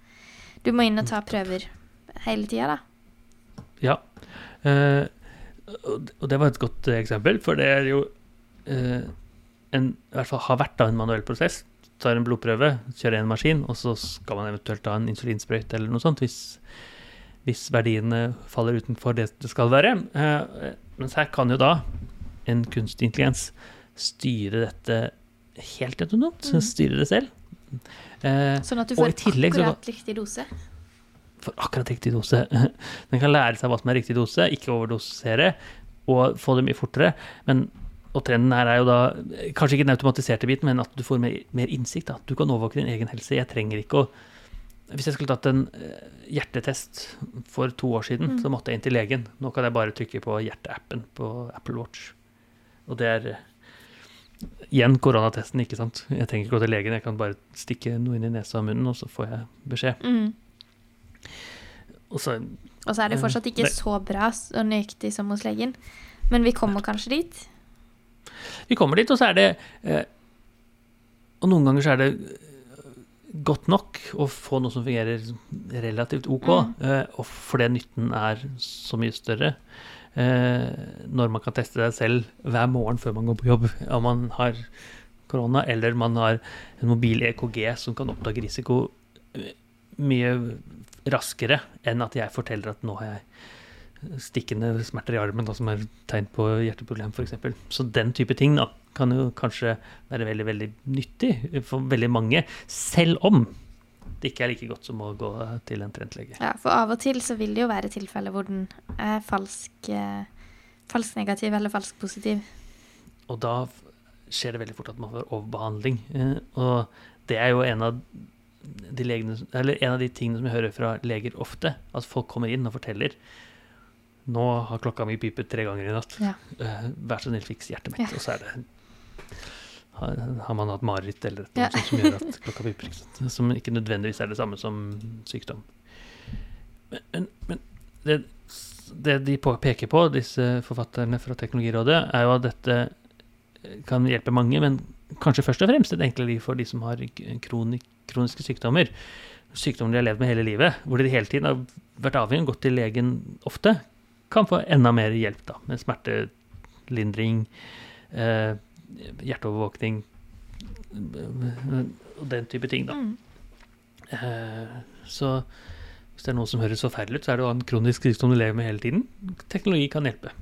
du må inn og ta prøver hele tida, da. Ja. Eh, og det var et godt eksempel, for det er jo eh, en, i hvert fall har vært da en manuell prosess. Tar en blodprøve, kjører en maskin, og så skal man eventuelt ta en insulinsprøyte eller noe sånt hvis, hvis, verdiene faller utenfor det det skal være. Eh, mens her kan jo da en kunstig intelligens styre dette helt autonomt. Mm. Styre det selv. Eh, sånn at du får tillegg, akkurat riktig dose? For akkurat riktig dose. Den kan lære seg hva som er riktig dose, ikke overdosere, og få det mye fortere. Men, og trenden her er jo da kanskje ikke den automatiserte biten, men at du får mer, mer innsikt. Da. Du kan overvåke din egen helse. Jeg trenger ikke å Hvis jeg skulle tatt en eh, hjertetest for to år siden, mm. så måtte jeg inn til legen. Nå kan jeg bare trykke på hjerteappen på Apple Watch. Og det er Igjen koronatesten, ikke sant. Jeg trenger ikke gå til legen, jeg kan bare stikke noe inn i nesa og munnen, og så får jeg beskjed. Mm. Og, så, og så er det eh, fortsatt ikke så bra og nøyaktig som hos legen, men vi kommer kanskje dit? Vi kommer dit, og så er det eh, Og noen ganger så er det eh, godt nok å få noe som fungerer relativt OK, mm. og fordi nytten er så mye større når man kan teste seg selv hver morgen før man går på jobb. Om man har korona, eller man har en mobil EKG som kan oppdage risiko eh, mye raskere enn at jeg forteller at nå har jeg stikkende smerter i armen, da, som er tegn på hjerteproblem f.eks. Så den type ting da, kan jo kanskje være veldig veldig nyttig for veldig mange, selv om det ikke er like godt som å gå til en trentlege. Ja, for av og til så vil det jo være tilfeller hvor den er falsk, eh, falsk negativ eller falsk positiv. Og da skjer det veldig fort at man får overbehandling. Eh, og det er jo en av de legene, eller en av de tingene som jeg hører fra leger ofte, at folk kommer inn og forteller Nå har klokka mi pipet tre ganger i natt. Ja. Eh, vær så snill, fiks hjertet mitt. Ja. Og så er det har, har man hatt mareritt eller noe Ja. sånt som gjør at klokka piper. Ikke sant? Som ikke nødvendigvis er det samme som sykdom. Men, men, men det, det de peker på, disse forfatterne fra Teknologirådet, er jo at dette kan hjelpe mange, men kanskje først og fremst et enklere liv for de som har kronik, kroniske sykdommer. Sykdommer de har levd med hele livet, hvor de hele tiden har vært avhengig og gått til legen ofte, kan få enda mer hjelp da, med smertelindring, eh, hjerteovervåkning og den type ting. da. Mm. Eh, så hvis det er noe som høres forferdelig ut, så er det jo en kronisk sykdom du lever med hele tiden. Teknologi kan hjelpe.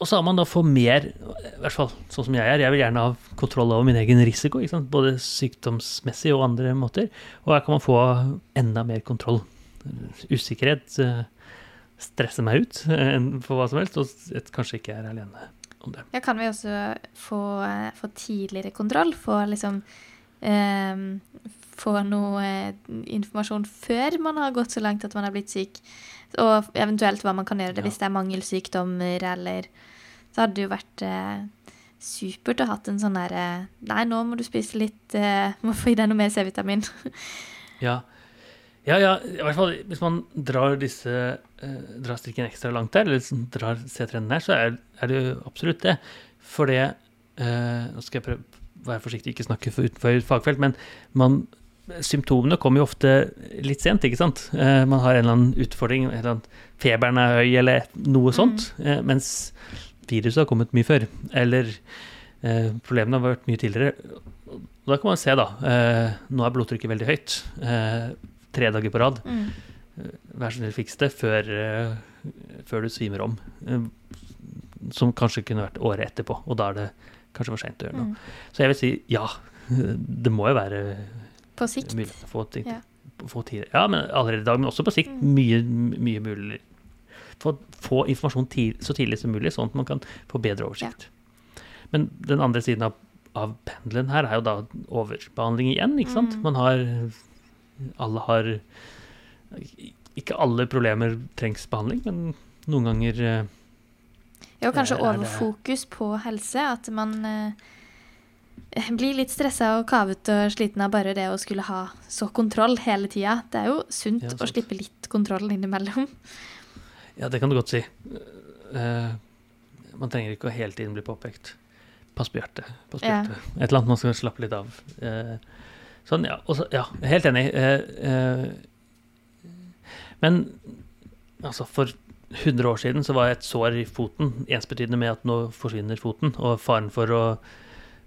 Og, så har man da for mer, i hvert fall sånn som jeg er, jeg vil gjerne ha kontroll over min egen risiko, både sykdomsmessig og andre måter. Og her kan man få enda mer kontroll. Usikkerhet eh, stresser meg ut eh, for hva som helst, og jeg kanskje ikke er alene om det. Ja, kan vi også få, eh, få tidligere kontroll? Få liksom eh, Få noe eh, informasjon før man har gått så langt at man har blitt syk? Og eventuelt hva man kan gjøre det Ja. hvis det er mangelsykdommer, eller Så hadde det jo vært eh, supert å hatt en sånn derre Nei, nå må du spise litt eh, Må få i deg noe mer C-vitamin. Ja. Ja, ja, i hvert fall hvis man drar disse eh, drar strikken ekstra langt der, eller liksom drar C-trenden her, så er, er det jo absolutt det. For det eh, Nå skal jeg prøve å være forsiktig, ikke snakke for utenfor fagfelt, men man, symptomene kommer jo ofte litt sent, ikke sant? Eh, man har en eller annen utfordring, en eller annen, feberen er høy, eller noe sånt, eh, mens viruset har kommet mye før. Eller eh, problemene har vært mye tidligere. Da kan man se, da. Eh, nå er blodtrykket veldig høyt. Eh, tre dager på rad. Mm. Vær så snill, fiks det før, eh, før du svimer om. Eh, som kanskje kunne vært året etterpå, og da er det kanskje for seint å gjøre noe. Mm. Så jeg vil si ja. Det må jo være På sikt. mulig å få ting Ja. få tid. Ja, men allerede i dag, men også på sikt. Mm. Mye, mye mulig. Få, få informasjon tid, så tidlig som mulig, sånn at man kan få bedre oversikt. Men den andre siden av, av pendelen her er jo da overbehandling igjen, ikke sant? Mm. Man har Alle har Ikke alle problemer trengs behandling, men noen ganger eh, Ja, og kanskje Er overfokus på helse. At man eh, blir litt stressa og kavet og sliten av bare det å skulle ha så kontroll hele tida. Det er jo sunt Ja, å slippe litt kontroll innimellom. Ja, det kan du godt si. Uh, man trenger ikke å hele tiden bli påpekt. Pass på hjertet. Pass på Ja. hjertet. Et eller annet man skal slappe litt av. Eh, sånn, ja. også, ja, helt enig. Eh, eh, men altså, for 100 år siden så var et sår i foten ensbetydende med at nå forsvinner foten, og faren for å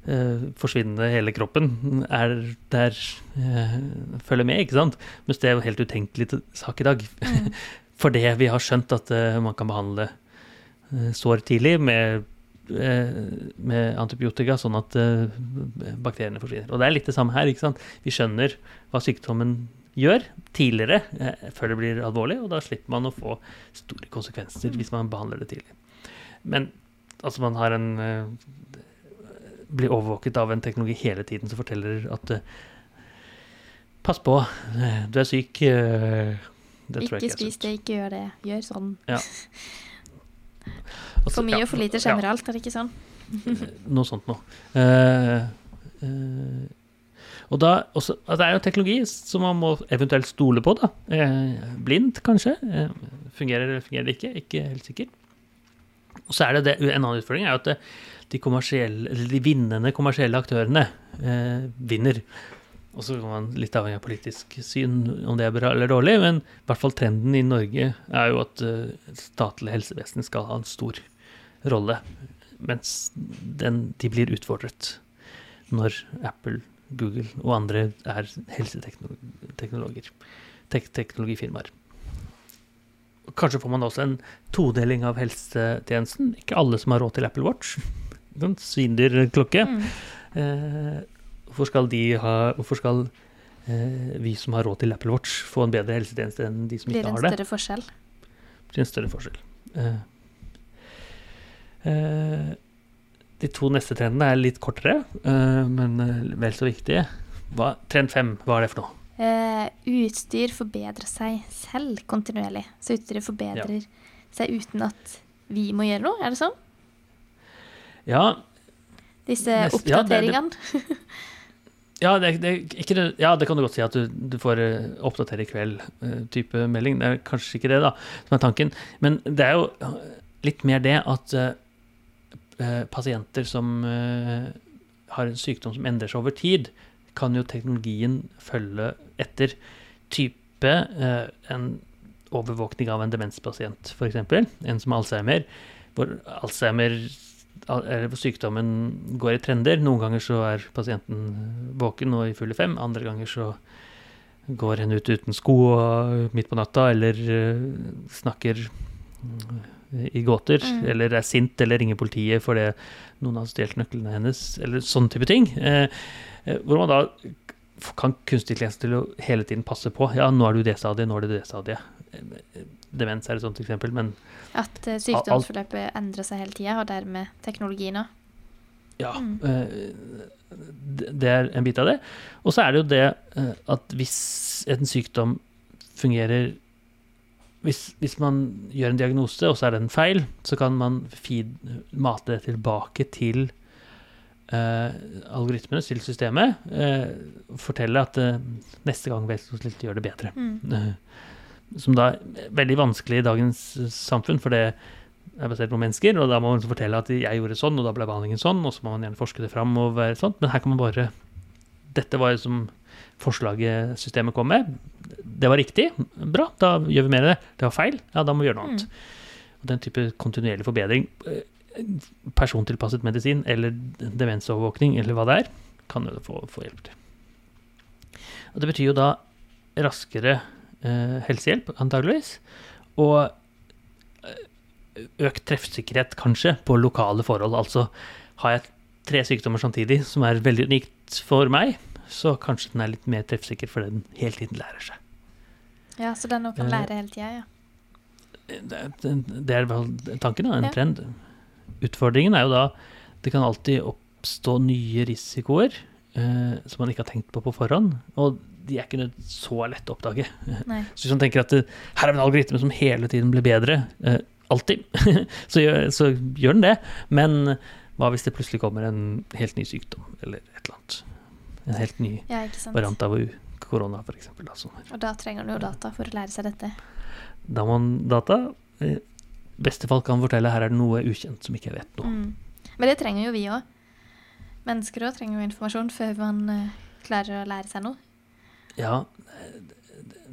eh, forsvinne hele kroppen er der eh, følger med, ikke sant? Mens det er jo helt utenkelig sak i dag. Mm. Fordi vi har skjønt at eh, man kan behandle eh, sår tidlig med, med antibiotika, sånn at eh, bakteriene forsvinner. Og det er litt det samme her. ikke sant? Vi skjønner hva sykdommen gjør tidligere, eh, før det blir alvorlig, og da slipper man å få store konsekvenser hvis man behandler det tidlig. Men altså, man har en eh, Blir overvåket av en teknologi hele tiden som forteller at eh, Pass på, eh, du er syk. eh, det tror jeg Ikke er spis det, ikke gjør det. Gjør sånn. Altså, For mye ja, og for lite generelt, er det ikke sånn? noe sånt noe. Uh, uh, og da, også, altså det er jo teknologi som man må eventuelt stole på, da. Uh, blindt, kanskje. Eh, fungerer eller fungerer det ikke? Ikke helt sikker. Og så er det, det en annen utfordring er jo at de, de vinnende kommersielle aktørene eh, vinner. Og så kan man litt avhengig av politisk syn om det er bra eller dårlig, men i hvert fall trenden i Norge er jo at eh, statlig helsevesen skal ha en stor rolle, mens den, de blir utfordret når Apple, Google og andre er helseteknologer, tek teknologifirmaer. Kanskje får man også en todeling av helsetjenesten. Ikke alle som har råd til Apple Watch. Den svindyr klokke. Mm. Hvorfor skal de ha Hvorfor skal eh, vi som har råd til Apple Watch, få en bedre helsetjeneste enn de som ikke har det en har det? større forskjell? Det blir en større forskjell. Eh, eh, de to neste trendene er litt kortere, eh, men eh, vel så viktige. Hva, trend fem, hva er det for noe? eh, utstyr forbedrer seg selv kontinuerlig. Så utstyret forbedrer seg uten at vi må gjøre noe, er det sånn? Ja, Disse oppdateringene. ja, det. Ja, det, det, det, ja, det kan du godt si at du, du får eh, oppdatere i kveld-type melding. Det er kanskje ikke det, da, som er tanken. Men det er jo eh, litt mer det at eh, eh, pasienter som uh, har en sykdom som endrer seg over tid, kan jo teknologien følge etter. Type uh, en overvåkning av en demenspasient, f.eks. En som har Alzheimer. Hvor Alzheimer sykdommen går i trender. Noen ganger så er pasienten våken og i fulle fem, andre ganger så går hen ut uten sko midt på natta, eller eh, snakker mm, i gåter, Mm. eller er sint, eller ringer politiet fordi noen har stjålet nøklene hennes, eller sånn type ting. Eh, eh, hvor man da kan kunstig intelligens til å hele tiden passe på. Ja, nå er du det stadiet, nå er du det stadiet. Demens er et sånt eksempel, men At eh, sykdomsforløpet endrer seg hele tida, og dermed teknologien òg. Ja, Mm. eh, det er en bit av det. Og så er det jo det eh, at hvis en sykdom fungerer hvis, hvis man gjør en diagnose, og så er det en feil, så kan man feed, mate det tilbake til uh, algoritmene, til systemet. Uh, fortelle at uh, neste gang så snill gjør det bedre. Mm. Som da er veldig vanskelig i dagens eh, samfunn, for det er basert på mennesker, og da må man liksom fortelle at jeg gjorde sånn, og da ble behandlingen sånn, og så må man gjerne forske det fram og være sånt, men her kan man bare Dette var jo som forslaget systemet kom med. Det var riktig, bra, da gjør vi mer av det. Det var feil, ja, da må vi gjøre noe annet. Og den type kontinuerlig forbedring, eh, persontilpasset medisin eller demensovervåkning eller hva det er, kan jo få, få hjelp til. Og det betyr jo da raskere helsehjelp, antageligvis, og eh, økt treffsikkerhet, kanskje, på lokale forhold. Altså har jeg tre sykdommer samtidig som er veldig unikt for meg, så kanskje den er litt mer treffsikker fordi den hele tiden lærer seg. Ja, så den òg kan Eh, lære hele tida, ja. Det det er vel tanken, da, en Ja. trend. Utfordringen er jo da det kan alltid oppstå nye risikoer eh, som man ikke har tenkt på på forhånd, og de er ikke så lett å oppdage. Nei. Så hvis man tenker at det, her er en algoritme som hele tiden blir bedre, eh, alltid, så, gjør, så gjør den det. Men hva hvis det plutselig kommer en helt ny sykdom, eller et eller annet? En helt ny Ja, variant av korona, f.eks. Altså. Og da trenger du jo data for å lære seg dette. da må man data i beste fall kan fortelle her er det noe ukjent som ikke jeg vet noe om. Mm. Men det trenger jo vi òg. Mennesker òg trenger jo informasjon før man eh, klarer å lære seg noe. Ja,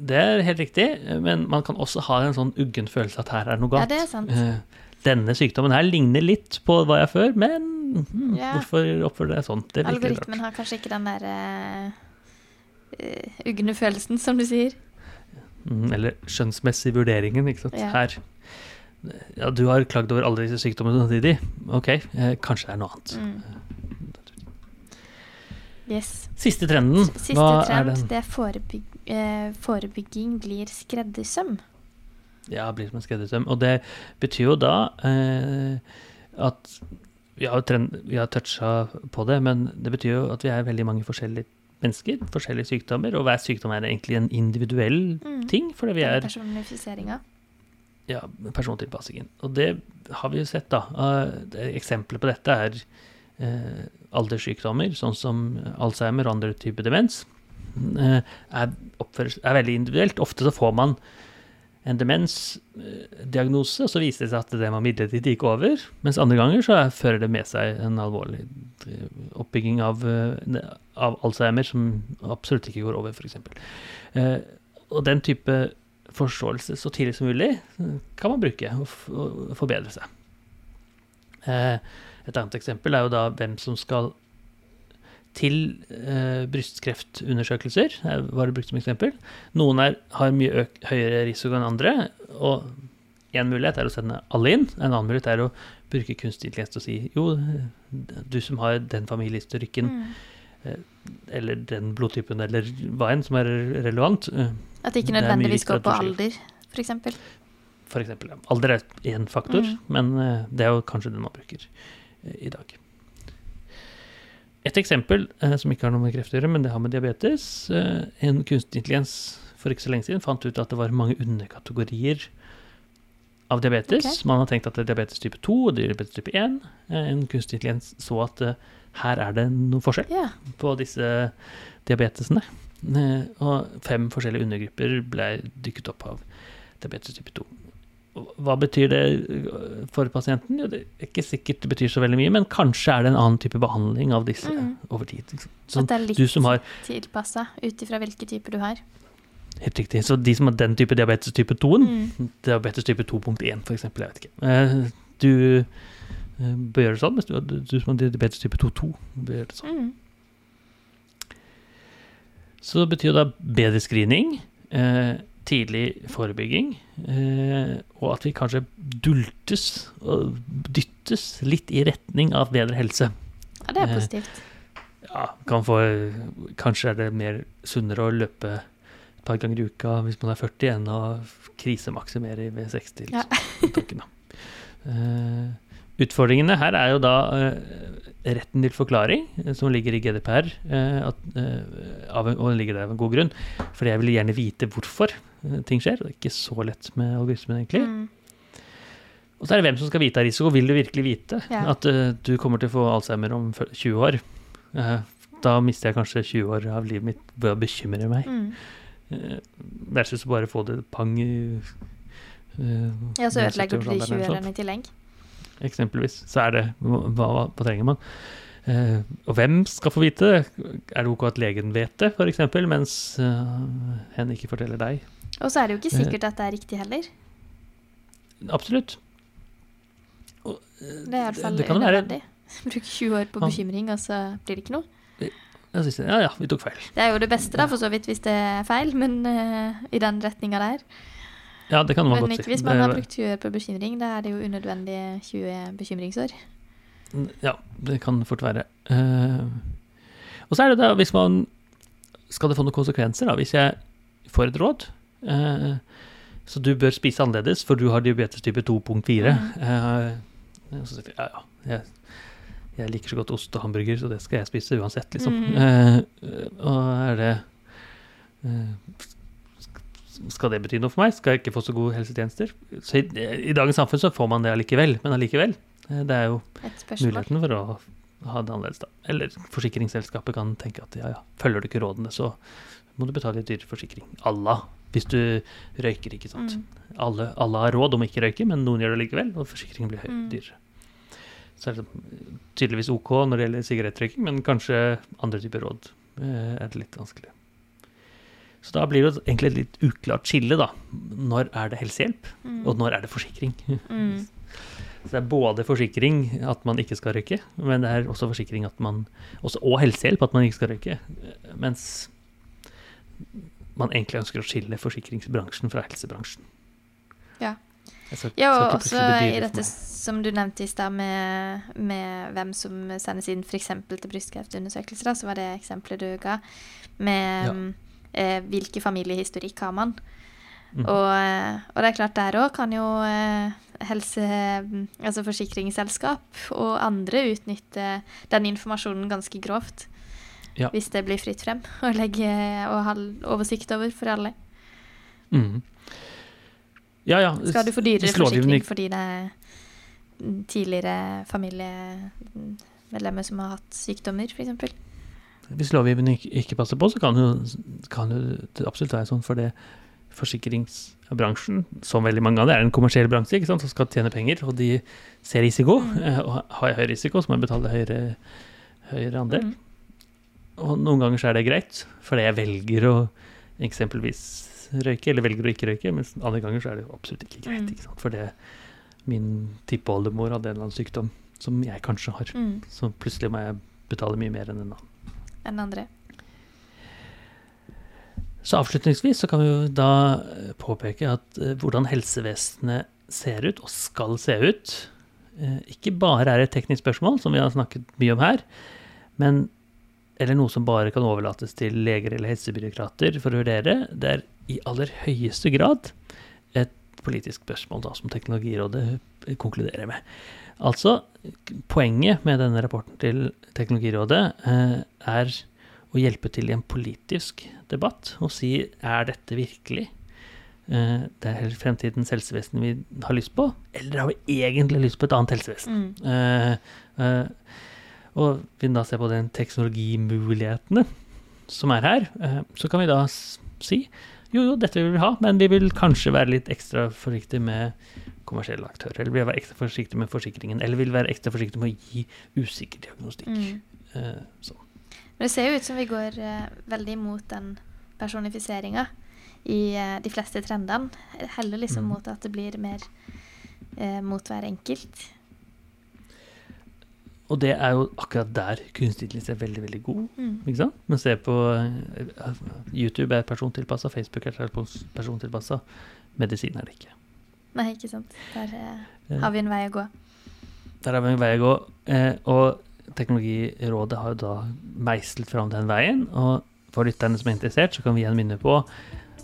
det er helt riktig, men man kan også ha en sånn uggen følelse at her er noe galt. Ja, det er sant. Eh, Denne sykdommen her ligner litt på hva jeg har før, men hmm, Ja. hvorfor oppfører jeg sånn? Det Algoritmen rart. har kanskje ikke den der eh, ugne følelsen, som du sier. Mm, Eller skjønnsmessig vurderingen, ikke sant. Ja. Her. Ja, du har klagd over alle disse sykdommene samtidig. Ok, kanskje det er noe annet. Mm. Yes. Siste trenden, Siste hva er trend, den? det er forebyg, eh, forebygging blir skreddersøm. Ja, blir som en skreddersøm. Og det betyr jo da eh, at vi har, trend, vi har toucha på det, men det betyr jo at vi er veldig mange forskjellige mennesker, forskjellige sykdommer, og hver sykdom er egentlig en individuell Mm. ting, fordi vi er Personifiseringa. ja, persontilpassingen. Og det har vi jo sett, da. Eh, Eksempler på dette er eh, alderssykdommer, sånn som Alzheimer og andre typer demens. Eh, er, er veldig individuelt. Ofte så får man en demensdiagnose, og så viser det seg at det var midlertidig gikk over. Mens andre ganger så er, fører det med seg en alvorlig eh, oppbygging av, eh, av Alzheimer som absolutt ikke går over, f.eks. Og den type forståelse så tidlig som mulig kan man bruke og forbedre seg. Eh, et annet eksempel er jo da hvem som skal til eh, brystkreftundersøkelser, var det brukt som eksempel. Noen er, har mye høyere risiko enn andre, og en mulighet er å sende alle inn. En annen mulighet er å bruke kunstig intelligens å si jo, du som har den familiehistorikken, Mm. eller den blodtypen, eller hva enn som er relevant, eh, At det ikke Det nødvendigvis går på alder, f.eks. ja. Alder er én faktor, Mm. men eh, det er jo kanskje den man bruker eh, i dag. Et eksempel eh, som ikke har noe med kreft å gjøre, men det har med diabetes. Eh, en kunstig intelligens for ikke så lenge siden fant ut at det var mange underkategorier av diabetes. Okay. Man har tenkt at det er diabetes type 2 og diabetes type 1. Eh, en kunstig intelligens så at her er det noe forskjell yeah. på disse diabetesene. Og fem forskjellige undergrupper ble dykket opp av diabetes type 2. Hva betyr det for pasienten? Det er ikke sikkert det betyr så veldig mye, men kanskje er det en annen type behandling av disse mm. over tid. Så At det er litt du som har tilpassa ut ifra hvilke typer du har. Helt riktig. Så de som har den type diabetes type 2-en, Mm. diabetes type 2.1 for eksempel, jeg vet ikke. Eh, Du eh, bør gjøre det sånn, mens du, du, som har diabetes type 2.2 bør gjøre det sånn. Mm. Så det betyr da bedre screening, eh, tidlig forebygging, og at vi kanskje dultes og dyttes litt i retning av bedre helse. Ja, det er Eh, positivt. Ja, kan få Kanskje er det mer sunnere å løpe et par ganger i uka hvis man er 40, enn å krisemaksimere ved 60. Liksom, ja. Eh, utfordringene her er jo da eh, retten til forklaring, eh, som ligger i GDPR, eh, at, eh, og den ligger der av en god grunn. For jeg vil gjerne vite hvorfor eh, ting skjer, det er ikke så lett med algoritmen, egentlig. Mm. Og så er det hvem som skal vite av risiko. Vil du virkelig vite Ja. at uh, du kommer til å få Alzheimer om 20 år? Uh, da mister jeg kanskje 20 år av livet mitt ved å bekymre meg. Mm. Eh, versus bare få det pang i eh, Ja, så ødelegger du de 20 eller sånt. årene i tillegg. Eksempelvis. Så er det hva, hva trenger man? Uh, og hvem skal få vite det? Er det ok at legen vet det, f.eks., mens uh, hen ikke forteller deg? Og så er det jo ikke Eh. sikkert at det er riktig heller. Absolutt. Og, eh, Det er i hvert fall unødvendig. Bruke 20 år på bekymring, og så blir det ikke noe. Ja, ja, vi tok feil. Det er jo det beste, da, for så vidt, hvis det er feil, men uh, i den retninga der. Ja, det kan man Men godt ikke si. hvis man har brukt 20 år på bekymring. Da er det jo unødvendige 20 bekymringsår. Ja, det kan fort være. Uh, og så er det da, hvis man Skal det få noen konsekvenser, da? Hvis jeg får et råd eh, Så du bør spise annerledes, for du har diabetes type 2.4. Mhm. Eh, så sier jeg ja, ja. Jeg, jeg liker så godt ost og hamburger, så det skal jeg spise uansett, liksom. Mm. Eh, og er det Skal det bety noe for meg? Skal jeg ikke få så gode helsetjenester? Så i, I dagens samfunn så får man det allikevel, men allikevel. Det er jo muligheten for å ha det annerledes, da. Eller forsikringsselskapet kan tenke at ja, ja, følger du ikke rådene, så må du betale dyrere forsikring. Allah, Hvis du røyker, ikke sant. Mm. Alle, alle har råd om å ikke røyke, men noen gjør det likevel, og forsikringen blir høy, Mm. dyrere. Så er det tydeligvis OK når det gjelder sigarettrøyking, men kanskje andre typer råd eh, er det litt vanskelig. Så da blir det egentlig et litt uklart skille, da. Når er det helsehjelp, Mm. og når er det forsikring? Mm. Så det er både forsikring at man ikke skal røyke, men det er også forsikring at man også, Og helsehjelp at man ikke skal røyke. Mens man egentlig ønsker å skille forsikringsbransjen fra helsebransjen. Ja. Skal- Ja, og også i dette som du nevnte i stad, med, med hvem som sendes inn f.eks. til brystkreftundersøkelser, da, så var det eksempelet du ga, med Ja. mm, eh, hvilke familiehistorikk har man. Mm. Og, eh, og det er klart, der òg kan jo eh, helse... Altså forsikringsselskap og andre utnytte den informasjonen ganske grovt. Ja. Hvis det blir fritt frem å legge og ha oversikt over for alle. Mm. Ja, ja. Skal du få dyrere forsikring fordi det er mm, tidligere familiemedlemmer som har hatt sykdommer, f.eks.? Hvis lovgivningen ikke, ikke passer på, så kan jo, kan jo det absolutt være sånn for det forsikringsbransjen, som veldig mange av det, er en kommersiell bransje ikke sant, som skal tjene penger, og de ser risiko. Mm. eh, Og har jeg høy risiko, så må jeg betale høyere, høyere andel. Mm. Og noen ganger så er det greit, fordi jeg velger å eksempelvis røyke, eller velger å ikke røyke, mens andre ganger så er det absolutt ikke greit. Mm. ikke? For det min tippoldemor hadde en eller annen sykdom som jeg kanskje har. Mm. Så plutselig må jeg betale mye mer enn en annen. Enn andre. Så avslutningsvis så kan vi jo da eh, påpeke at eh, hvordan helsevesenet ser ut, og skal se ut, eh, ikke bare er et teknisk spørsmål, som vi har snakket mye om her, men eller noe som bare kan overlates til leger eller helsebyråkrater for å vurdere. Det er i aller høyeste grad et politisk spørsmål da, som Teknologirådet konkluderer med. Altså, poenget med denne rapporten til Teknologirådet eh, er å hjelpe til i en politisk debatt og si er dette virkelig eh, det er fremtidens helsevesen vi har lyst på, eller har vi egentlig lyst på et annet helsevesen? Mm. Eh, eh, og vi da ser på den teknologimulighetene som er her, eh, så kan vi da si jo, jo, dette vil vi ha, men vi vil kanskje være litt ekstra forsiktige med kommersielle aktører. Eller vi vil være ekstra forsiktige med forsikringen. Eller vi vil være ekstra forsiktige med å gi usikker diagnostikk. Mm. Sånn. Men det ser jo ut som vi går eh, veldig imot den personifiseringa i de fleste trendene. Heller liksom mm. mot at det blir mer eh, mot hver enkelt. Og det er jo akkurat der kunstig intelligens er veldig veldig god. Mm. ikke sant? Men se på uh, YouTube er persontilpassa, Facebook er persontilpassa. Medisin er det ikke. Nei, ikke sant. Der eh, har vi en vei å gå. Der har vi en vei å gå. Eh, og Teknologirådet har jo da meislet fram den veien. Og for lytterne som er interessert, så kan vi igjen minne på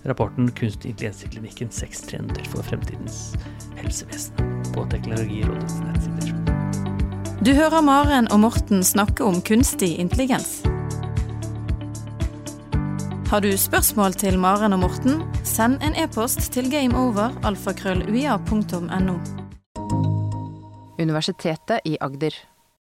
rapporten 'Kunstig intelligens i klinikken seks trender for fremtidens helsevesen' på Teknologirådets nettsider. Du hører Maren og Morten snakke om kunstig intelligens. Har du spørsmål til Maren og Morten, send en e-post til gameover.alfakrølluia.no. Universitetet i Agder.